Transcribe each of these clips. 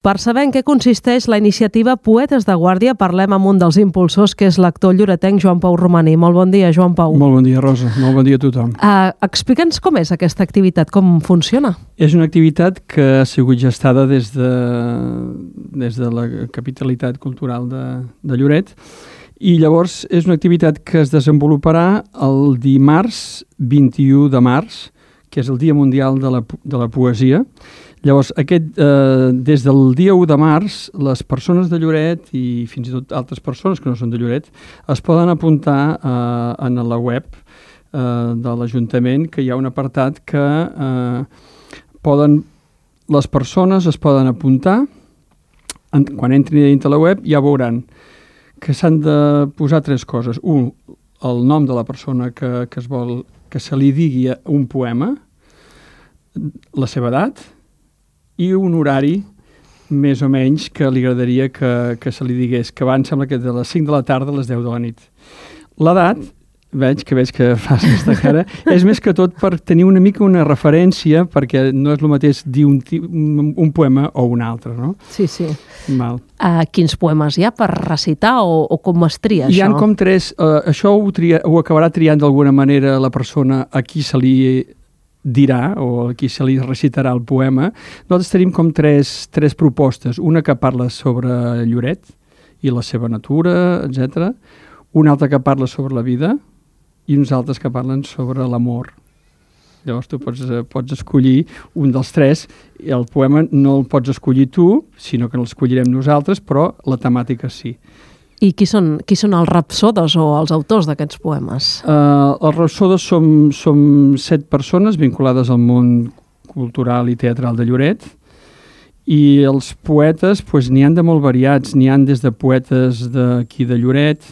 Per saber en què consisteix la iniciativa Poetes de Guàrdia, parlem amb un dels impulsors, que és l'actor lloretenc Joan Pau Romaní. Molt bon dia, Joan Pau. Molt bon dia, Rosa. Molt bon dia a tothom. Uh, Explica'ns com és aquesta activitat, com funciona. És una activitat que ha sigut gestada des de, des de la capitalitat cultural de, de Lloret i llavors és una activitat que es desenvoluparà el dimarts 21 de març, que és el Dia Mundial de la, de la Poesia, Llavors, aquest, eh, des del dia 1 de març, les persones de Lloret i fins i tot altres persones que no són de Lloret es poden apuntar eh, en la web eh, de l'Ajuntament, que hi ha un apartat que eh, poden, les persones es poden apuntar, en, quan entrin dintre la web ja veuran que s'han de posar tres coses. Un, el nom de la persona que, que, es vol, que se li digui un poema, la seva edat, i un horari més o menys que li agradaria que, que se li digués, que abans sembla que de les 5 de la tarda a les 10 de la nit. L'edat, veig que veig que fas aquesta cara, és més que tot per tenir una mica una referència, perquè no és el mateix dir un, un, un poema o un altre, no? Sí, sí. Val. Uh, quins poemes hi ha per recitar o, o com es tria, hi això? Hi ha com tres... Uh, això ho, tria, ho acabarà triant d'alguna manera la persona a qui se li dirà o qui se li recitarà el poema, nosaltres tenim com tres, tres propostes. Una que parla sobre Lloret i la seva natura, etc. Una altra que parla sobre la vida i uns altres que parlen sobre l'amor. Llavors tu pots, eh, pots escollir un dels tres. El poema no el pots escollir tu, sinó que l'escollirem nosaltres, però la temàtica sí. I qui són, qui són els rapsodes o els autors d'aquests poemes? Uh, els rapsodes som, som set persones vinculades al món cultural i teatral de Lloret i els poetes pues, n'hi han de molt variats, n'hi han des de poetes d'aquí de Lloret,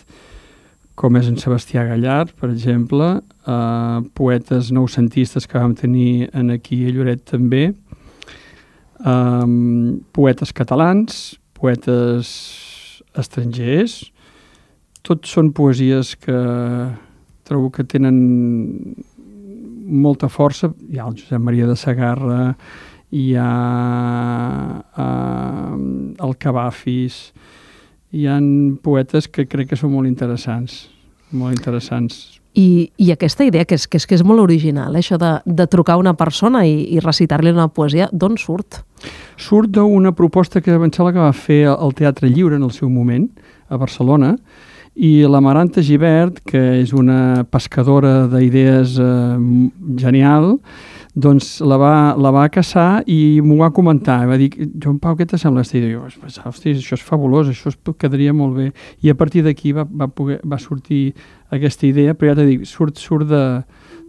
com és en Sebastià Gallar, per exemple, uh, poetes noucentistes que vam tenir en aquí a Lloret també, um, poetes catalans, poetes estrangers. Tots són poesies que trobo que tenen molta força. Hi ha el Josep Maria de Sagarra, hi ha uh, el Cavafis, hi han poetes que crec que són molt interessants, molt interessants. I, i aquesta idea, que és, que és, que és molt original, eh? això de, de trucar a una persona i, i recitar-li una poesia, d'on surt? Surt d'una proposta que em sembla que va fer el Teatre Lliure en el seu moment, a Barcelona, i la Maranta Givert, que és una pescadora d'idees eh, genial, doncs la va, la va caçar i m'ho va comentar. Va dir, Joan Pau, què t'assembla idea? Jo, hosti, això és fabulós, això es quedaria molt bé. I a partir d'aquí va, va, poder, va sortir aquesta idea, però ja t'he dit, surt, surt de,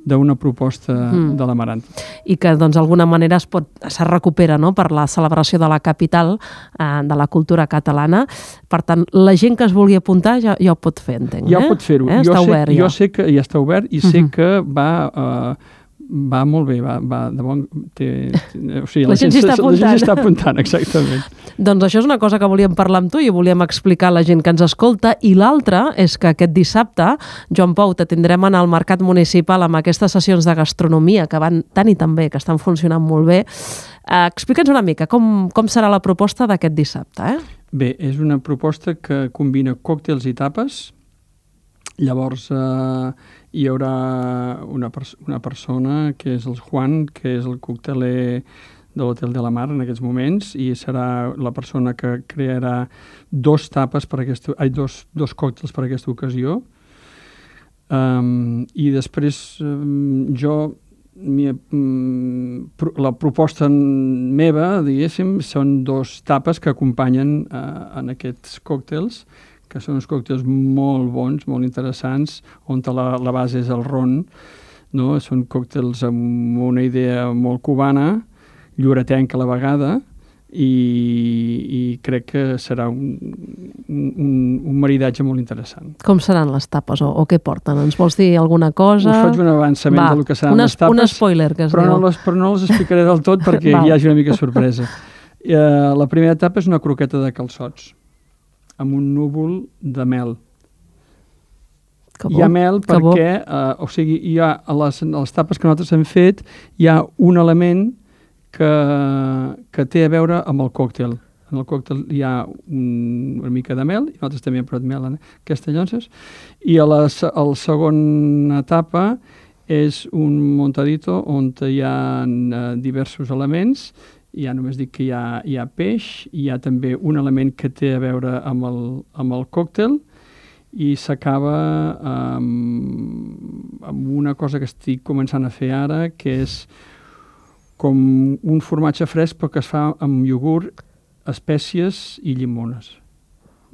d'una proposta mm. de la Maranta. I que doncs d'alguna manera es, pot, se recupera no? per la celebració de la capital eh, de la cultura catalana. Per tant, la gent que es vulgui apuntar ja, ja ho pot fer, entenc. Ja eh? pot fer-ho. Eh? Jo, Està sé, obert, jo ja. sé que ja està obert i uh -huh. sé Mhm. que va... Eh, va molt bé, va, va de bon... Té, té, o sigui, La gent s'hi està La gent està apuntant. apuntant, exactament. Doncs això és una cosa que volíem parlar amb tu i volíem explicar a la gent que ens escolta. I l'altra és que aquest dissabte, Joan Pau, te tindrem en el Mercat Municipal amb aquestes sessions de gastronomia que van tan i tan bé, que estan funcionant molt bé. Eh, Explica'ns una mica com, com serà la proposta d'aquest dissabte, eh? Bé, és una proposta que combina còctels i tapes. Llavors eh, hi haurà una, pers una persona que és el Juan, que és el cocteler de l'Hotel de la Mar en aquests moments i serà la persona que crearà dos tapes per aquesta, ai, dos, dos còctels per aquesta ocasió. Um, i després um, jo mi, um, la proposta meva, diguéssim, són dos tapes que acompanyen uh, en aquests còctels que són uns còctels molt bons, molt interessants, on la, la base és el ron, no? són còctels amb una idea molt cubana, lloretenca a la vegada, i, i crec que serà un, un, un maridatge molt interessant. Com seran les tapes o, o què porten? Ens vols dir alguna cosa? Us faig un avançament Va, del que seran un les tapes. Un spoiler, que es però diu. no, les, però no les explicaré del tot perquè hi hagi una mica sorpresa. Uh, la primera etapa és una croqueta de calçots amb un núvol de mel. Que Hi ha bo, mel bo. perquè, eh, o sigui, hi ha a les, a les tapes que nosaltres hem fet, hi ha un element que, que té a veure amb el còctel. En el còctel hi ha un, una mica de mel, i nosaltres també hem provat mel en aquestes llonces, i a la, a la segona etapa és un montadito on hi ha eh, diversos elements, ja només dic que hi ha, hi ha peix, hi ha també un element que té a veure amb el, amb el còctel, i s'acaba amb, amb una cosa que estic començant a fer ara, que és com un formatge fresc però que es fa amb iogurt, espècies i llimones.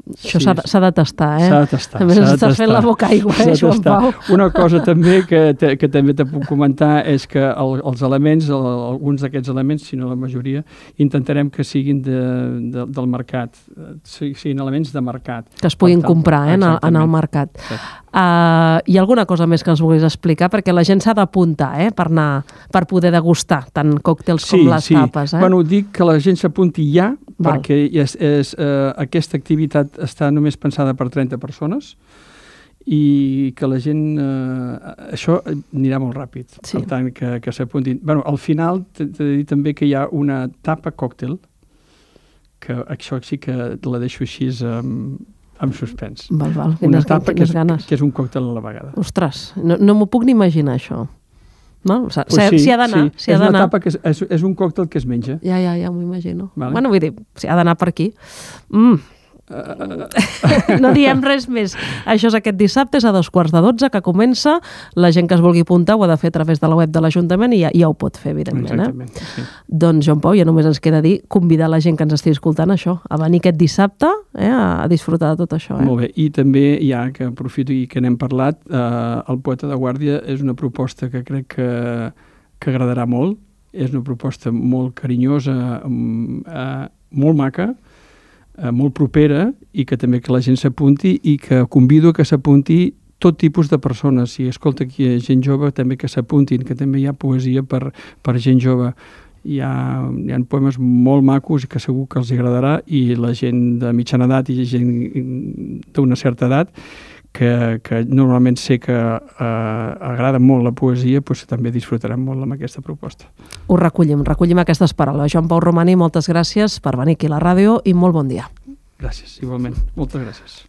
Això s'ha sí, de tastar, eh? S'ha de tastar. A més, estàs fent la boca aigua, eh, Joan Pau? Una cosa també que, te, que també te puc comentar és que el, els elements, el, alguns d'aquests elements, si no la majoria, intentarem que siguin de, de, del mercat, siguin elements de mercat. Que es puguin tant, comprar eh, en, el, en el mercat. Exacte. Uh, hi ha alguna cosa més que ens vulguis explicar? Perquè la gent s'ha d'apuntar eh, per, anar, per poder degustar tant còctels sí, com les sí. tapes. Eh? Bueno, dic que la gent s'apunti ja, Val. perquè és, és, uh, aquesta activitat està només pensada per 30 persones i que la gent... Eh, això anirà molt ràpid, sí. per tant, que, que s'apuntin. Bueno, al final t'he de dir també que hi ha una tapa còctel, que això sí que la deixo així amb, amb suspens. Val, val. Quines, Una tapa que és, ganes. que és un còctel a la vegada. Ostres, no, no m'ho puc ni imaginar, això. No? O sigui, pues sí, si ha d'anar. Sí. Si ha és una tapa que és, és, és un còctel que es menja. Ja, ja, ja m'ho imagino. Vale. Bueno, vull dir, si ha d'anar per aquí. Mm, no diem res més. Això és aquest dissabte, és a dos quarts de dotze, que comença. La gent que es vulgui apuntar ho ha de fer a través de la web de l'Ajuntament i ja, ja ho pot fer, evidentment. Exactament, eh? sí. Doncs, Joan Pau, ja només ens queda dir convidar la gent que ens estigui escoltant això, a venir aquest dissabte eh, a disfrutar de tot això. Eh? Molt bé, i també, ja que aprofito i que n'hem parlat, eh, el Poeta de Guàrdia és una proposta que crec que, que agradarà molt. És una proposta molt carinyosa, eh, molt maca, eh, molt propera i que també que la gent s'apunti i que convido que s'apunti tot tipus de persones. Si escolta aquí gent jove, també que s'apuntin, que també hi ha poesia per, per gent jove. Hi ha, hi ha poemes molt macos i que segur que els agradarà i la gent de mitjana edat i gent d'una certa edat que, que normalment sé que eh, agrada molt la poesia, doncs també disfrutarem molt amb aquesta proposta. Ho recollim, recollim aquestes paraules. Joan Pau Romani, moltes gràcies per venir aquí a la ràdio i molt bon dia. Gràcies, igualment. Moltes gràcies.